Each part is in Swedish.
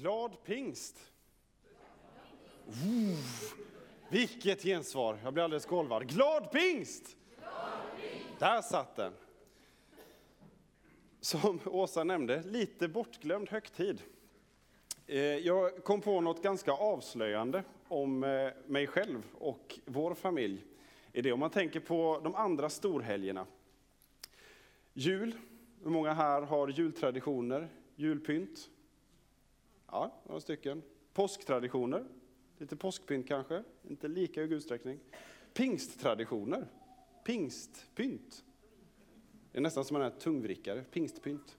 Glad pingst! Oh, vilket gensvar! Jag blir alldeles golvad. Glad pingst! Där satt den. Som Åsa nämnde, lite bortglömd högtid. Eh, jag kom på något ganska avslöjande om eh, mig själv och vår familj. I det. Om man tänker på de andra storhelgerna. Jul, hur många här har jultraditioner, julpynt? Ja, några stycken. Påsktraditioner, lite påskpynt kanske, inte lika hög utsträckning. Pingsttraditioner, pingstpynt. Det är nästan som en tungvrickare, pingstpynt.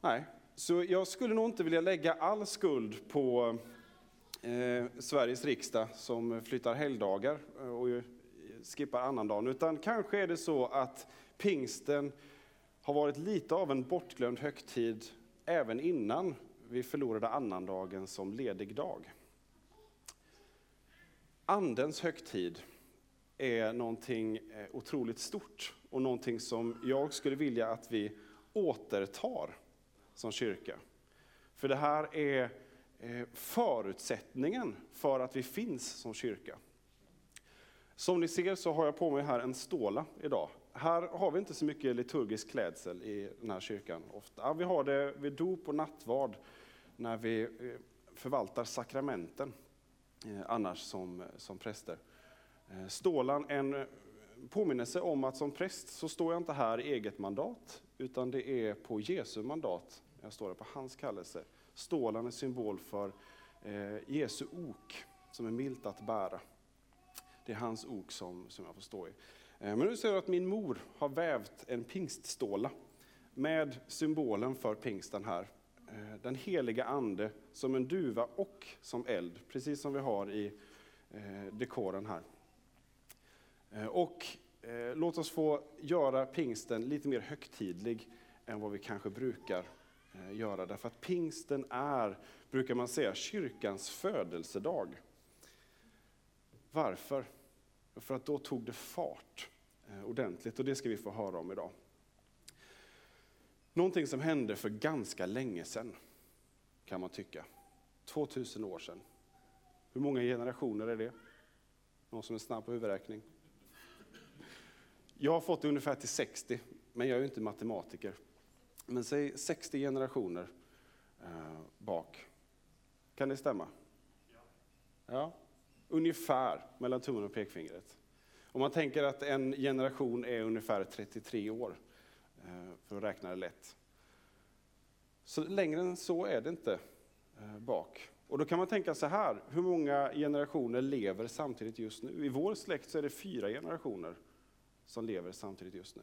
Nej, så jag skulle nog inte vilja lägga all skuld på eh, Sveriges riksdag som flyttar helgdagar eh, och skippar annandagen, utan kanske är det så att pingsten har varit lite av en bortglömd högtid även innan vi förlorade annandagen som ledig dag. Andens högtid är någonting eh, otroligt stort och någonting som jag skulle vilja att vi återtar som kyrka. För det här är eh, förutsättningen för att vi finns som kyrka. Som ni ser så har jag på mig här en ståla idag. Här har vi inte så mycket liturgisk klädsel i den här kyrkan. Ofta. Vi har det vid dop och nattvard när vi eh, förvaltar sakramenten eh, annars som, eh, som präster. Stålan en påminnelse om att som präst så står jag inte här i eget mandat, utan det är på Jesu mandat. Jag står här på hans kallelse. Stålan är symbol för Jesu ok, som är milt att bära. Det är hans ok som, som jag får stå i. Men nu ser jag att min mor har vävt en pingstståla med symbolen för pingsten här. Eh, den heliga ande som en duva och som eld, precis som vi har i eh, dekoren här. Eh, och låt oss få göra pingsten lite mer högtidlig än vad vi kanske brukar göra. Därför att pingsten är, brukar man säga, kyrkans födelsedag. Varför? För att då tog det fart ordentligt och det ska vi få höra om idag. Någonting som hände för ganska länge sedan, kan man tycka. 2000 år sedan. Hur många generationer är det? Någon som är snabb på huvudräkning? Jag har fått det ungefär till 60, men jag är ju inte matematiker. Men säg 60 generationer eh, bak. Kan det stämma? Ja. Ungefär mellan tummen och pekfingret. Om man tänker att en generation är ungefär 33 år, Eh, för att räkna det lätt. Så längre än så är det inte eh, bak. Och då kan man tänka så här, hur många generationer lever samtidigt just nu? I vår släkt så är det fyra generationer som lever samtidigt just nu.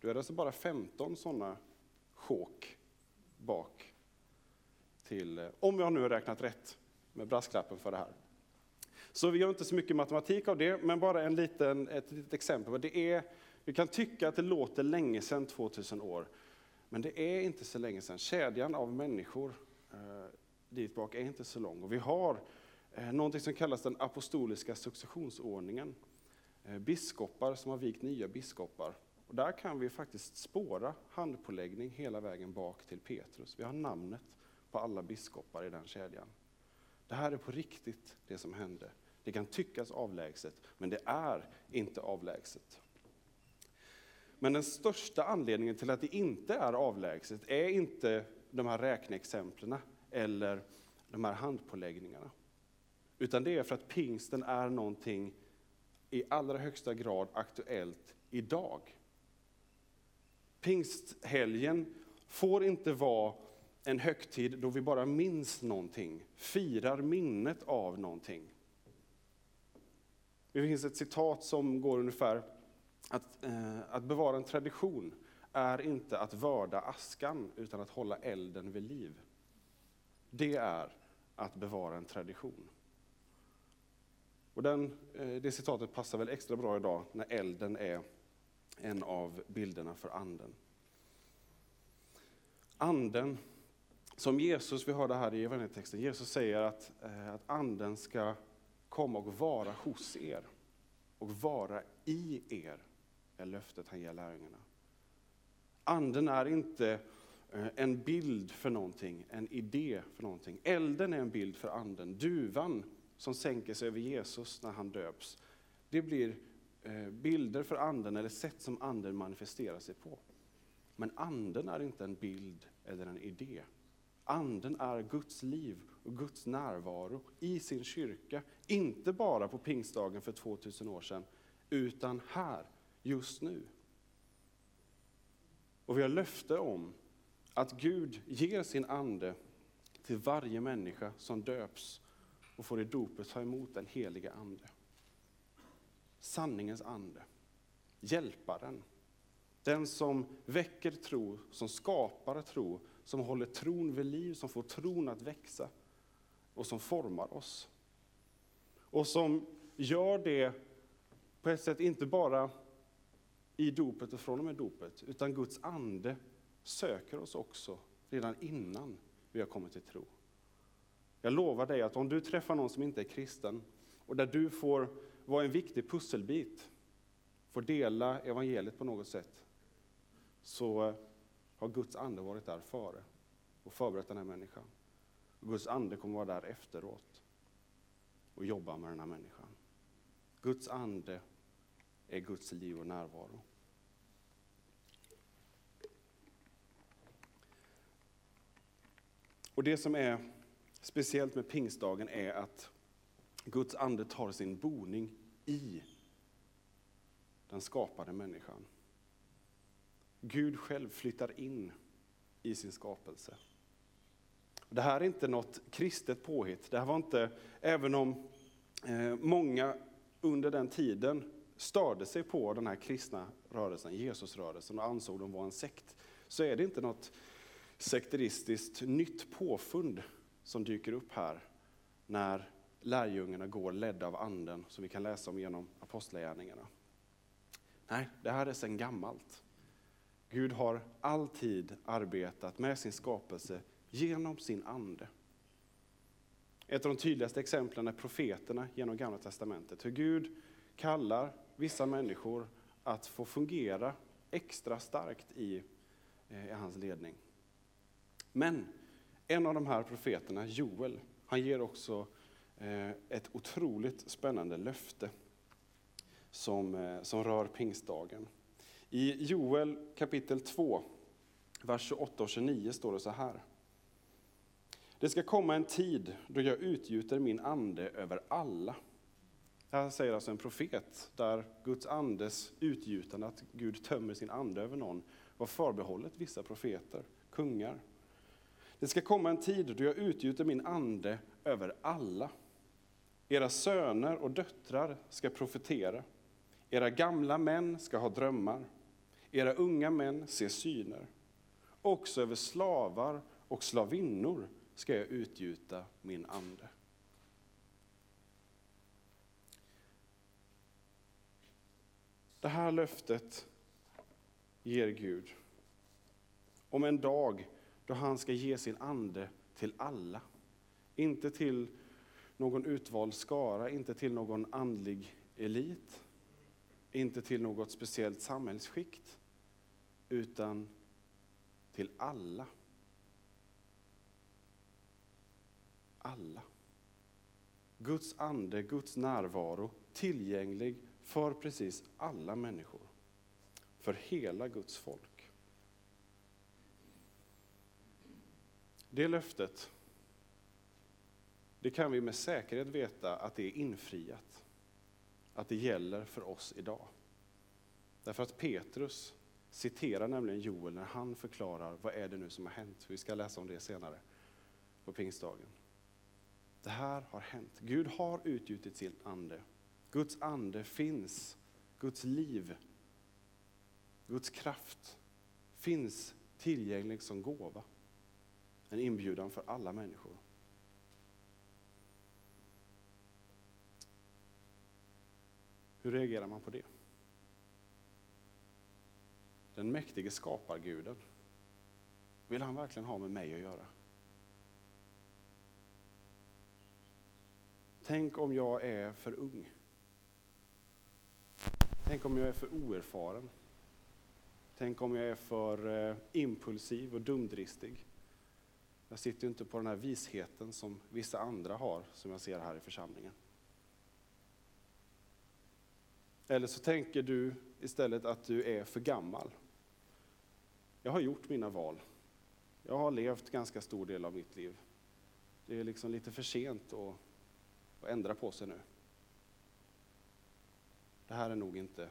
Då är det alltså bara 15 sådana sjok bak till, eh, om jag nu har räknat rätt med brasklappen för det här. Så vi gör inte så mycket matematik av det, men bara en liten, ett litet exempel. Det är vi kan tycka att det låter länge sedan, 2000 år, men det är inte så länge sedan. Kedjan av människor eh, dit bak är inte så lång. Och vi har eh, någonting som kallas den apostoliska successionsordningen. Eh, biskopar som har vikt nya biskopar. Och där kan vi faktiskt spåra handpåläggning hela vägen bak till Petrus. Vi har namnet på alla biskopar i den kedjan. Det här är på riktigt det som hände. Det kan tyckas avlägset, men det är inte avlägset. Men den största anledningen till att det inte är avlägset är inte de här räkneexemplen eller de här handpåläggningarna. Utan det är för att pingsten är någonting i allra högsta grad aktuellt idag. Pingsthelgen får inte vara en högtid då vi bara minns någonting, firar minnet av någonting. Det finns ett citat som går ungefär att, eh, att bevara en tradition är inte att vörda askan, utan att hålla elden vid liv. Det är att bevara en tradition. Och den, eh, det citatet passar väl extra bra idag när elden är en av bilderna för anden. Anden, som Jesus, vi hörde här i evangelietexten, Jesus säger att, eh, att anden ska komma och vara hos er och vara i er är löftet han ger lärjungarna. Anden är inte eh, en bild för någonting, en idé för någonting. Elden är en bild för anden. Duvan som sänker sig över Jesus när han döps, det blir eh, bilder för anden eller sätt som anden manifesterar sig på. Men anden är inte en bild eller en idé. Anden är Guds liv och Guds närvaro i sin kyrka. Inte bara på pingstdagen för 2000 år sedan, utan här, just nu. Och vi har löfte om att Gud ger sin ande till varje människa som döps och får i dopet ta emot den heliga ande. Sanningens ande, hjälparen, den som väcker tro, som skapar tro, som håller tron vid liv, som får tron att växa och som formar oss. Och som gör det på ett sätt inte bara i dopet och från och med dopet, utan Guds ande söker oss också redan innan vi har kommit till tro. Jag lovar dig att om du träffar någon som inte är kristen och där du får vara en viktig pusselbit, får dela evangeliet på något sätt, så har Guds ande varit där före och förberett den här människan. Och Guds ande kommer vara där efteråt och jobba med den här människan. Guds ande är Guds liv och närvaro. Och det som är speciellt med pingstdagen är att Guds ande tar sin boning i den skapade människan. Gud själv flyttar in i sin skapelse. Det här är inte något kristet påhitt. Det här var inte, även om eh, många under den tiden störde sig på den här kristna rörelsen, Jesusrörelsen, och ansåg dem vara en sekt, så är det inte något sekteristiskt nytt påfund som dyker upp här när lärjungarna går ledda av anden, som vi kan läsa om genom apostlagärningarna. Nej, det här är sedan gammalt. Gud har alltid arbetat med sin skapelse genom sin ande. Ett av de tydligaste exemplen är profeterna genom Gamla Testamentet. Hur Gud kallar vissa människor att få fungera extra starkt i, eh, i hans ledning. Men en av de här profeterna, Joel, han ger också eh, ett otroligt spännande löfte som, eh, som rör pingstdagen. I Joel kapitel 2, vers 28 och 29 står det så här. Det ska komma en tid då jag utgjuter min ande över alla. Det här säger alltså en profet, där Guds andes utgjutande, att Gud tömmer sin ande över någon, var förbehållet vissa profeter, kungar. Det ska komma en tid då jag utgjuter min ande över alla. Era söner och döttrar ska profetera. Era gamla män ska ha drömmar. Era unga män se syner. Också över slavar och slavinnor ska jag utgjuta min ande. Det här löftet ger Gud om en dag då han ska ge sin ande till alla. Inte till någon utvald skara, inte till någon andlig elit, inte till något speciellt samhällsskikt, utan till alla. Alla. Guds ande, Guds närvaro tillgänglig för precis alla människor. För hela Guds folk. Det löftet, det kan vi med säkerhet veta att det är infriat. Att det gäller för oss idag. Därför att Petrus citerar nämligen Joel när han förklarar vad är det nu som har hänt. Vi ska läsa om det senare på pingstdagen. Det här har hänt. Gud har utgjutit sin ande. Guds ande finns. Guds liv, Guds kraft finns tillgänglig som gåva. En inbjudan för alla människor. Hur reagerar man på det? Den mäktige skaparguden, vill han verkligen ha med mig att göra? Tänk om jag är för ung? Tänk om jag är för oerfaren? Tänk om jag är för eh, impulsiv och dumdristig. Jag sitter ju inte på den här visheten som vissa andra har, som jag ser här i församlingen. Eller så tänker du istället att du är för gammal. Jag har gjort mina val. Jag har levt ganska stor del av mitt liv. Det är liksom lite för sent att, att ändra på sig nu. Det här är nog inte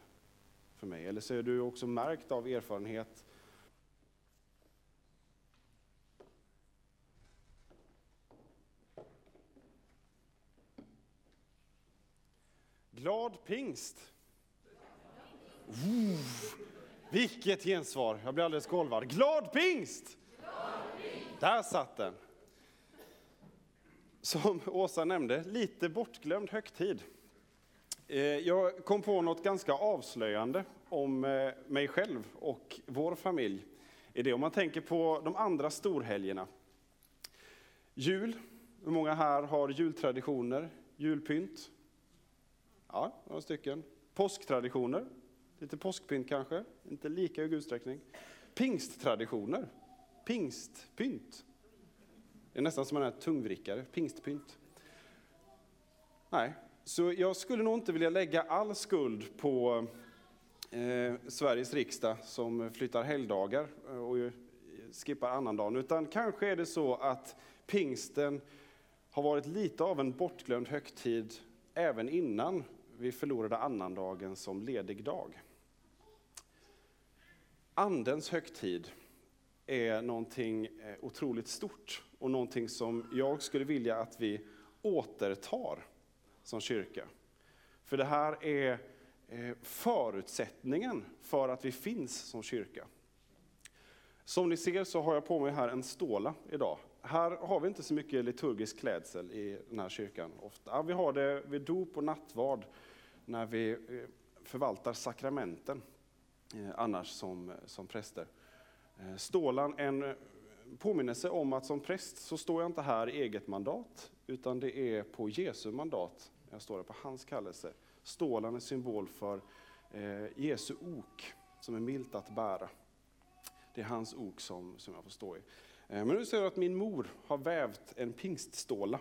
för mig. Eller så är du också märkt av erfarenhet Glad pingst! Uh, vilket gensvar! Jag blir alldeles golvad. Glad pingst! Glad pingst! Där satt den. Som Åsa nämnde, lite bortglömd högtid. Eh, jag kom på något ganska avslöjande om eh, mig själv och vår familj. I det. Om man tänker på de andra storhelgerna. Jul, hur många här har jultraditioner, julpynt? Ja, några stycken. Påsktraditioner, lite påskpynt kanske, inte lika hög utsträckning. Pingsttraditioner, pingstpynt. Det är nästan som en tungvrickare, pingstpynt. Nej, så jag skulle nog inte vilja lägga all skuld på eh, Sveriges riksdag som flyttar helgdagar och skippar annandagen, utan kanske är det så att pingsten har varit lite av en bortglömd högtid även innan vi förlorade annandagen som ledig dag. Andens högtid är någonting eh, otroligt stort och någonting som jag skulle vilja att vi återtar som kyrka. För det här är eh, förutsättningen för att vi finns som kyrka. Som ni ser så har jag på mig här en ståla idag. Här har vi inte så mycket liturgisk klädsel i den här kyrkan. Ofta. Vi har det vid dop och nattvard när vi eh, förvaltar sakramenten eh, annars som, som präster. Stålan en påminnelse om att som präst så står jag inte här i eget mandat, utan det är på Jesu mandat jag står här på hans kallelse. Stålan är symbol för eh, Jesu ok, som är milt att bära. Det är hans ok som, som jag får stå i. Eh, men nu ser jag att min mor har vävt en pingstståla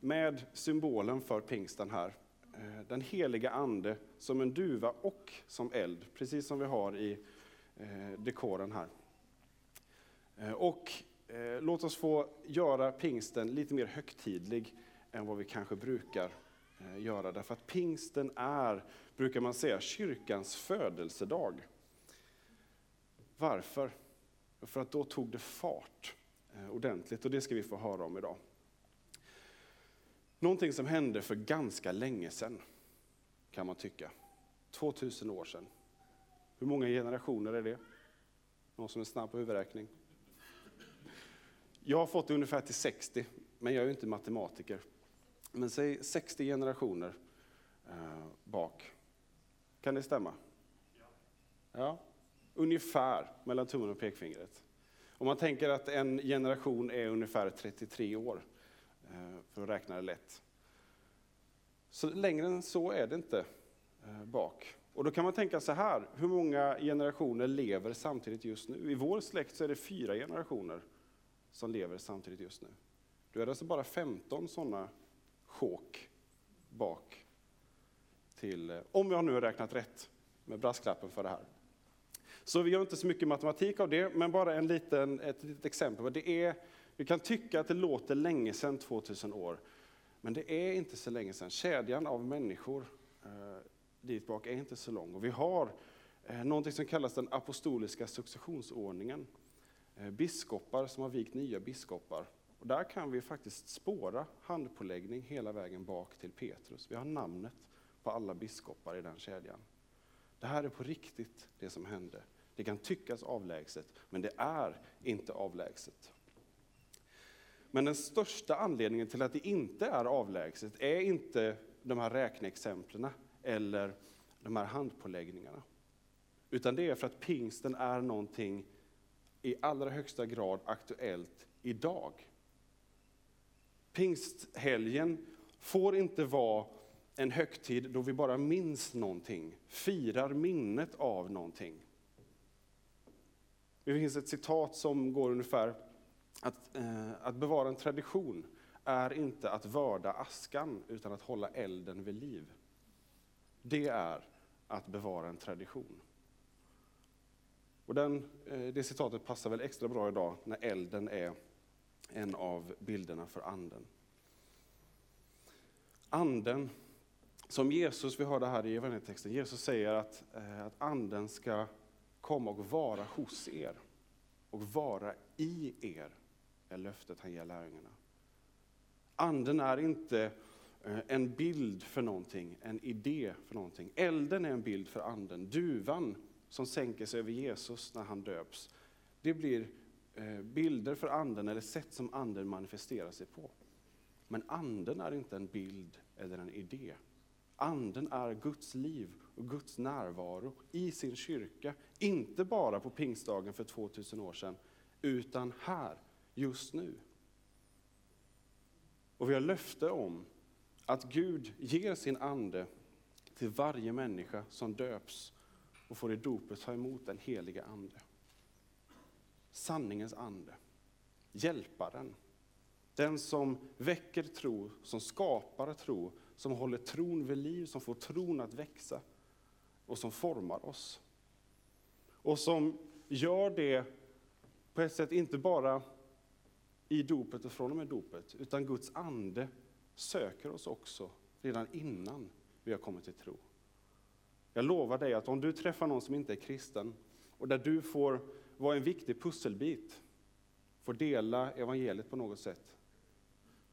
med symbolen för pingsten här. Eh, den heliga ande som en duva och som eld, precis som vi har i eh, dekoren här. Eh, och eh, låt oss få göra pingsten lite mer högtidlig än vad vi kanske brukar Eh, göra. Därför att pingsten är, brukar man säga, kyrkans födelsedag. Varför? För att då tog det fart eh, ordentligt och det ska vi få höra om idag. Någonting som hände för ganska länge sedan, kan man tycka. 2000 år sedan. Hur många generationer är det? Någon som är snabb på huvudräkning? Jag har fått det ungefär till 60, men jag är ju inte matematiker men säg 60 generationer eh, bak. Kan det stämma? Ja. ja. Ungefär mellan tummen och pekfingret. Om man tänker att en generation är ungefär 33 år, eh, för att räkna det lätt. Så längre än så är det inte eh, bak. Och då kan man tänka så här, hur många generationer lever samtidigt just nu? I vår släkt så är det fyra generationer som lever samtidigt just nu. Då är det alltså bara 15 sådana kåk bak till, eh, om jag nu har räknat rätt med brasklappen för det här. Så vi gör inte så mycket matematik av det, men bara en liten, ett litet exempel. Det är, vi kan tycka att det låter länge sedan, 2000 år, men det är inte så länge sedan. Kedjan av människor eh, dit bak är inte så lång. Och vi har eh, någonting som kallas den apostoliska successionsordningen. Eh, biskopar som har vikt nya biskopar och där kan vi faktiskt spåra handpåläggning hela vägen bak till Petrus. Vi har namnet på alla biskopar i den kedjan. Det här är på riktigt det som hände. Det kan tyckas avlägset, men det är inte avlägset. Men den största anledningen till att det inte är avlägset är inte de här räkneexemplen eller de här handpåläggningarna. Utan det är för att pingsten är någonting i allra högsta grad aktuellt idag. Pingsthelgen får inte vara en högtid då vi bara minns någonting, firar minnet av någonting. Det finns ett citat som går ungefär att, eh, att bevara en tradition är inte att vörda askan utan att hålla elden vid liv. Det är att bevara en tradition. Och den, eh, det citatet passar väl extra bra idag när elden är en av bilderna för anden. Anden, som Jesus, vi hörde här i evangelietexten, Jesus säger att, eh, att anden ska komma och vara hos er och vara i er, är löftet han ger lärjungarna. Anden är inte eh, en bild för någonting, en idé för någonting. Elden är en bild för anden. Duvan som sänker sig över Jesus när han döps, det blir Eh, bilder för anden eller sätt som anden manifesterar sig på. Men anden är inte en bild eller en idé. Anden är Guds liv och Guds närvaro i sin kyrka. Inte bara på pingstdagen för 2000 år sedan, utan här, just nu. Och vi har löfte om att Gud ger sin ande till varje människa som döps och får i dopet ta emot den heliga ande. Sanningens ande, hjälparen, den som väcker tro, som skapar tro, som håller tron vid liv, som får tron att växa och som formar oss. Och som gör det på ett sätt inte bara i dopet och från och med dopet, utan Guds ande söker oss också redan innan vi har kommit till tro. Jag lovar dig att om du träffar någon som inte är kristen och där du får vara en viktig pusselbit, får dela evangeliet på något sätt,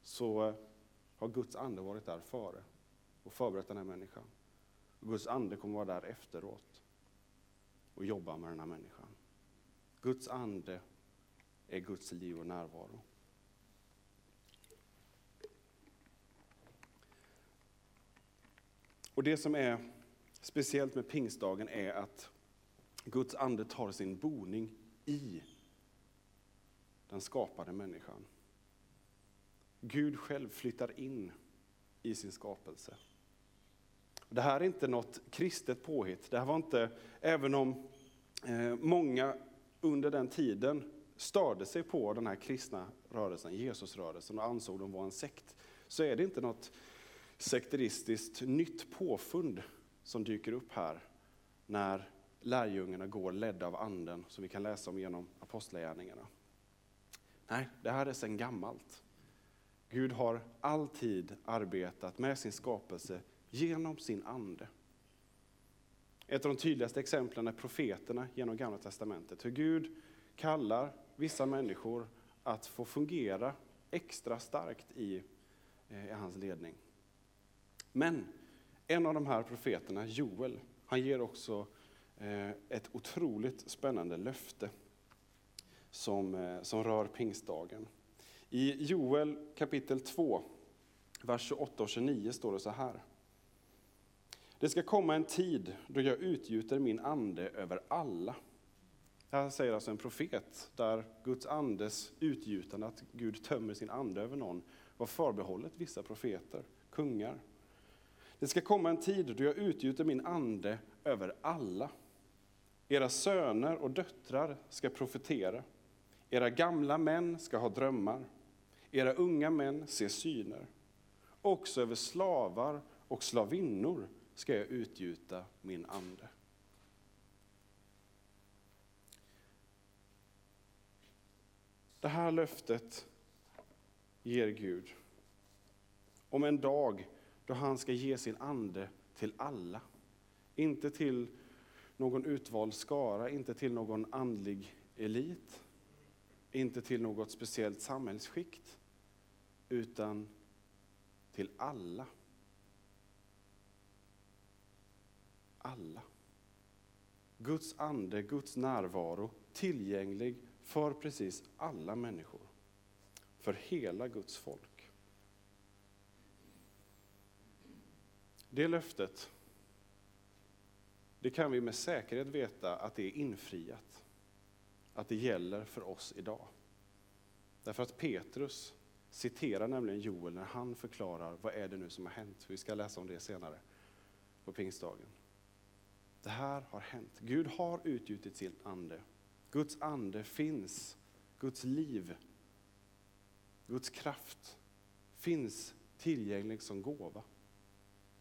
så har Guds ande varit där före och förberett den här människan. Och Guds ande kommer vara där efteråt och jobba med den här människan. Guds ande är Guds liv och närvaro. Och det som är speciellt med pingstdagen är att Guds ande tar sin boning i den skapade människan. Gud själv flyttar in i sin skapelse. Det här är inte något kristet påhitt. Det här var inte, även om eh, många under den tiden störde sig på den här kristna rörelsen, Jesusrörelsen, och ansåg dem vara en sekt, så är det inte något sekteristiskt nytt påfund som dyker upp här när lärjungarna går ledda av anden, som vi kan läsa om genom apostlagärningarna. Nej, det här är sedan gammalt. Gud har alltid arbetat med sin skapelse genom sin ande. Ett av de tydligaste exemplen är profeterna genom Gamla Testamentet. Hur Gud kallar vissa människor att få fungera extra starkt i, eh, i hans ledning. Men en av de här profeterna, Joel, han ger också Eh, ett otroligt spännande löfte som, eh, som rör pingstdagen. I Joel kapitel 2, vers 28 och 29 står det så här. Det ska komma en tid då jag utgjuter min ande över alla. Det här säger alltså en profet, där Guds andes utgjutande, att Gud tömmer sin ande över någon, var förbehållet vissa profeter, kungar. Det ska komma en tid då jag utgjuter min ande över alla. Era söner och döttrar ska profetera. Era gamla män ska ha drömmar. Era unga män se syner. Också över slavar och slavinnor ska jag utgjuta min ande. Det här löftet ger Gud om en dag då han ska ge sin ande till alla. Inte till någon utvald skara, inte till någon andlig elit, inte till något speciellt samhällsskikt, utan till alla. Alla. Guds ande, Guds närvaro tillgänglig för precis alla människor. För hela Guds folk. Det löftet, det kan vi med säkerhet veta att det är infriat. Att det gäller för oss idag. Därför att Petrus citerar nämligen Joel när han förklarar vad är det nu som har hänt. Vi ska läsa om det senare på pingstdagen. Det här har hänt. Gud har utgjutit sin ande Guds ande finns, Guds liv, Guds kraft finns tillgänglig som gåva.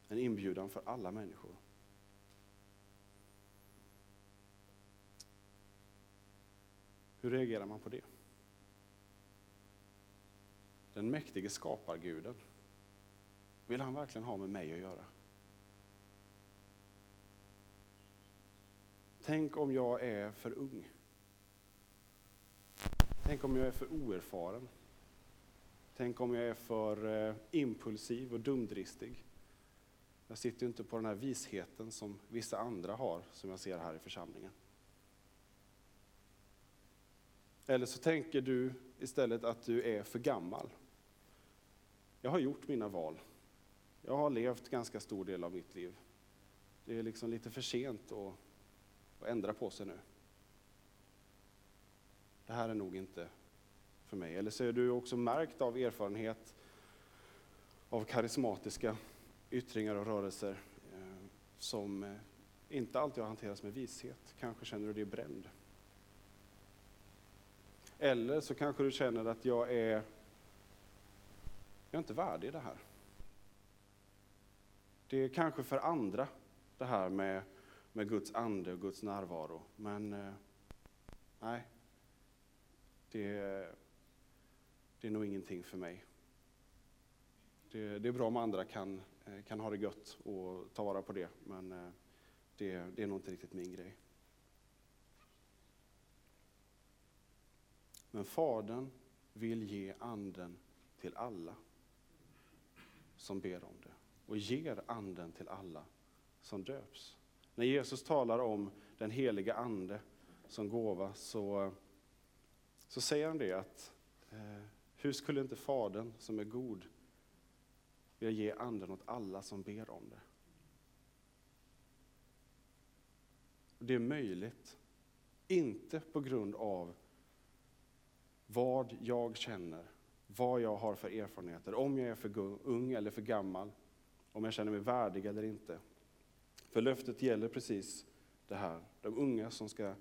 En inbjudan för alla människor. Hur reagerar man på det? Den mäktige skaparguden, vill han verkligen ha med mig att göra? Tänk om jag är för ung. Tänk om jag är för oerfaren. Tänk om jag är för eh, impulsiv och dumdristig. Jag sitter ju inte på den här visheten som vissa andra har, som jag ser här i församlingen. Eller så tänker du istället att du är för gammal. Jag har gjort mina val. Jag har levt ganska stor del av mitt liv. Det är liksom lite för sent att, att ändra på sig nu. Det här är nog inte för mig. Eller så är du också märkt av erfarenhet av karismatiska yttringar och rörelser eh, som inte alltid har hanterats med vishet. Kanske känner du dig bränd. Eller så kanske du känner att jag är, jag är inte värdig det här. Det är kanske för andra det här med, med Guds ande och Guds närvaro. Men eh, nej, det, det är nog ingenting för mig. Det, det, är bra om andra kan, eh, kan ha det gött och ta vara på det, men eh, det, det är nog inte riktigt min grej. Men Fadern vill ge anden till alla som ber om det och ger anden till alla som döps. När Jesus talar om den heliga ande som gåva så, så säger han det att eh, hur skulle inte Fadern som är god vilja ge anden åt alla som ber om det? Det är möjligt, inte på grund av vad jag känner, vad jag har för erfarenheter, om jag är för ung eller för gammal, om jag känner mig värdig eller inte. För löftet gäller precis det här, de unga som ska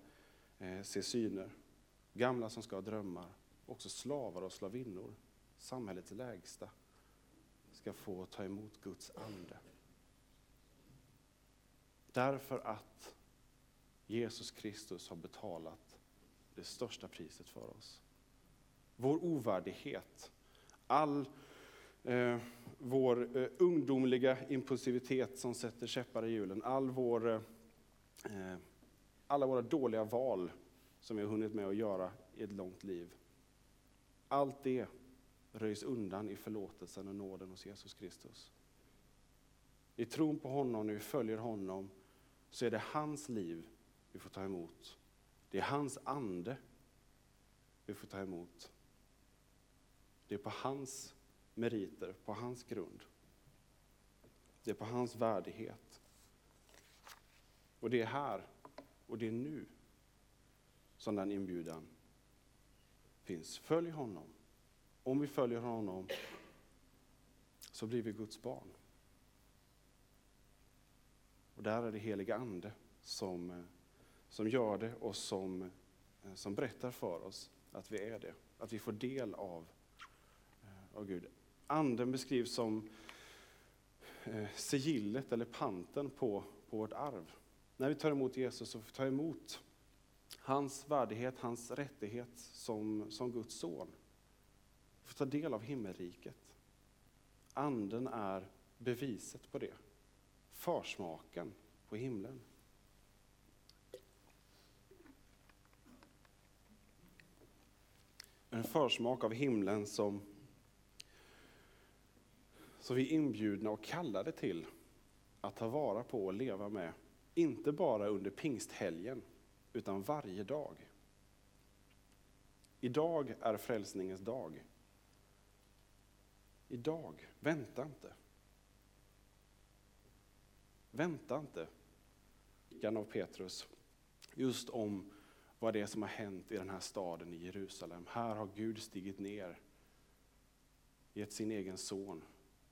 eh, se syner, gamla som ska ha drömmar, också slavar och slavinnor, samhällets lägsta, ska få ta emot Guds ande. Därför att Jesus Kristus har betalat det största priset för oss vår ovärdighet, all eh, vår eh, ungdomliga impulsivitet som sätter käppar i hjulen, all vår, eh, eh, alla våra dåliga val som vi har hunnit med att göra i ett långt liv. Allt det röjs undan i förlåtelsen och nåden hos Jesus Kristus. I tron på honom, när vi följer honom, så är det hans liv vi får ta emot. Det är hans ande vi får ta emot. Det är på hans meriter, på hans grund. Det är på hans värdighet. Och det är här och det är nu som den inbjudan finns. Följ honom. Om vi följer honom så blir vi Guds barn. Och där är det heliga Ande som, eh, som gör det och som, eh, som berättar för oss att vi är det. Att vi får del av av Gud. Anden beskrivs som eh, sigillet eller panten på, på vårt arv. När vi tar emot Jesus så får vi ta emot hans värdighet, hans rättighet som, som Guds son. Vi får ta del av himmelriket. Anden är beviset på det. Försmaken på himlen. En försmak av himlen som så vi är inbjudna och kallade till att ta vara på och leva med, inte bara under pingsthelgen, utan varje dag. Idag är frälsningens dag. Idag, vänta inte. Vänta inte, Jan av Petrus, just om vad det är som har hänt i den här staden i Jerusalem. Här har Gud stigit ner, gett sin egen son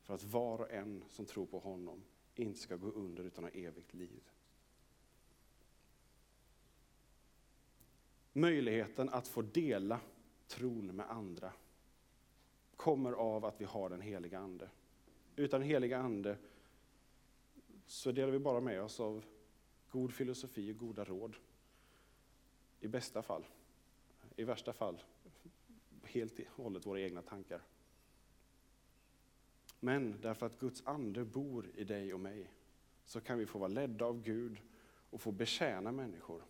för att var och en som tror på honom inte ska gå under utan ha evigt liv. möjligheten att få dela tron med andra kommer av att vi har den heliga Ande. Utan den heliga Ande så delar vi bara med oss av god filosofi och goda råd. I bästa fall. I värsta fall helt och hållet våra egna tankar. Men därför att Guds ande bor i dig och mig så kan vi få vara ledda av Gud och få betjäna människor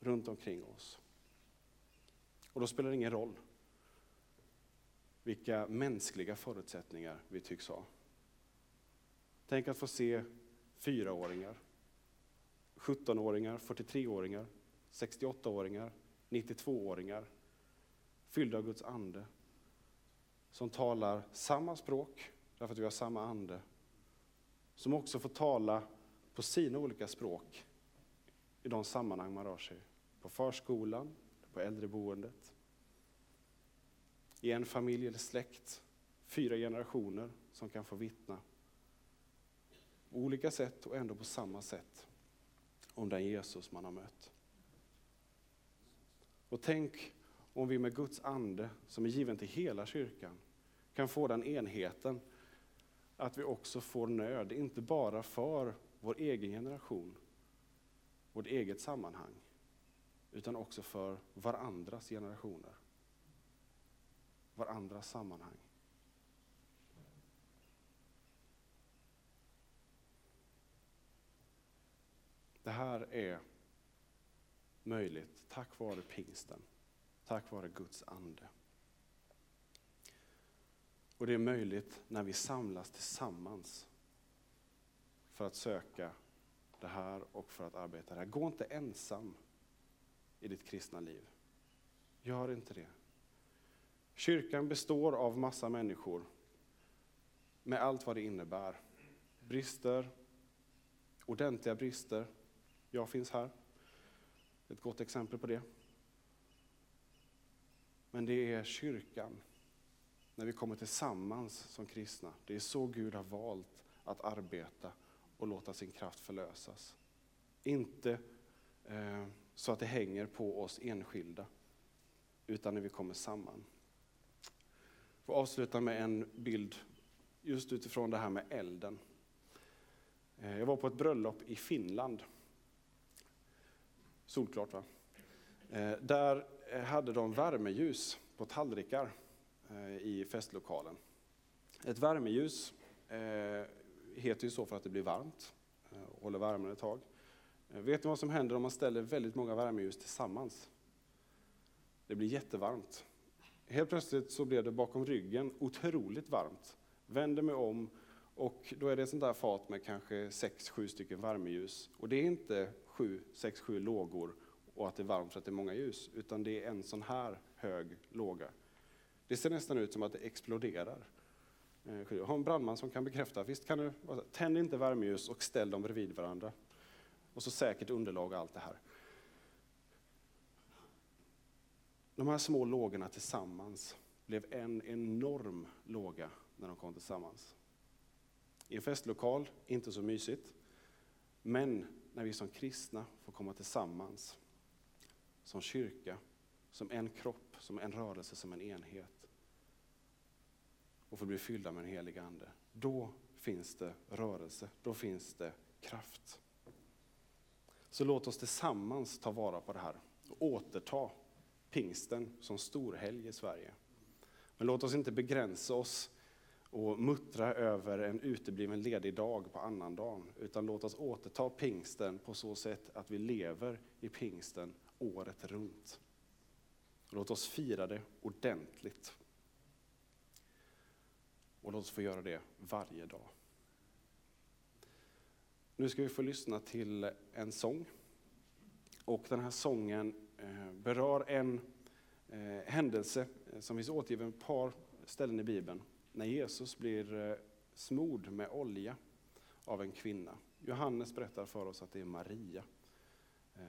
runt omkring oss. Och då spelar det ingen roll vilka mänskliga förutsättningar vi tycks ha. Tänk att få se fyraåringar, 17-åringar, 43-åringar, 68-åringar, 92-åringar fyllda av Guds ande som talar samma språk, därför att vi har samma ande, som också får tala på sina olika språk i de sammanhang man rör sig. På förskolan, på äldreboendet, i en familj eller släkt, fyra generationer som kan få vittna. På olika sätt och ändå på samma sätt om den Jesus man har mött. Och tänk om vi med Guds ande, som är given till hela kyrkan, kan få den enheten att vi också får nöd, inte bara för vår egen generation, vårt eget sammanhang, utan också för varandras generationer, varandras sammanhang. Det här är möjligt tack vare pingsten, tack vare Guds ande. Och det är möjligt när vi samlas tillsammans för att söka det här och för att arbeta det här. Gå inte ensam i ditt kristna liv. Gör inte det. Kyrkan består av massa människor med allt vad det innebär. Brister, ordentliga brister. Jag finns här. Ett gott exempel på det. Men det är kyrkan, när vi kommer tillsammans som kristna. Det är så Gud har valt att arbeta och låta sin kraft förlösas. Inte eh, så att det hänger på oss enskilda, utan när vi kommer samman. Jag får avsluta med en bild just utifrån det här med elden. Eh, jag var på ett bröllop i Finland. Solklart va? Eh, där hade de värmeljus på tallrikar Eh, i festlokalen. Ett värmeljus eh, heter ju så för att det blir varmt eh, och håller värmen ett tag. Vet ni vad som händer om man ställer väldigt många värmeljus tillsammans? Det blir jättevarmt. Helt plötsligt så blev det bakom ryggen otroligt varmt. Vänder mig om och då är det ett sånt där fat med kanske 6-7 stycken värmeljus. Och det är inte 7, 6, 7 lågor och att det är varmt för att det är många ljus, utan det är en sån här hög låga. Det ser nästan ut som att det exploderar. Jag har en brandman som kan bekräfta, visst kan du, tänd inte värmeljus och ställ dem bredvid varandra. Och så säkert underlag och allt det här. De här små lågorna tillsammans blev en enorm låga när de kom tillsammans. I en festlokal, inte så mysigt. Men när vi som kristna får komma tillsammans, som kyrka, som en kropp, som en rörelse, som en enhet och får bli fyllda med den helige Ande, då finns det rörelse, då finns det kraft. Så låt oss tillsammans ta vara på det här och återta pingsten som storhelg i Sverige. Men låt oss inte begränsa oss och muttra över en utebliven ledig dag på annandagen, utan låt oss återta pingsten på så sätt att vi lever i pingsten året runt. Låt oss fira det ordentligt. Och låt oss få göra det varje dag. Nu ska vi få lyssna till en sång. Och den här sången eh, berör en eh, händelse eh, som finns återgiven på ett par ställen i Bibeln när Jesus blir smord med olja av en kvinna. Johannes berättar för oss att det är Maria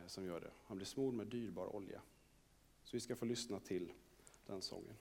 som gör det. Han blir smord med dyrbar olja. Så vi ska få lyssna till den sången.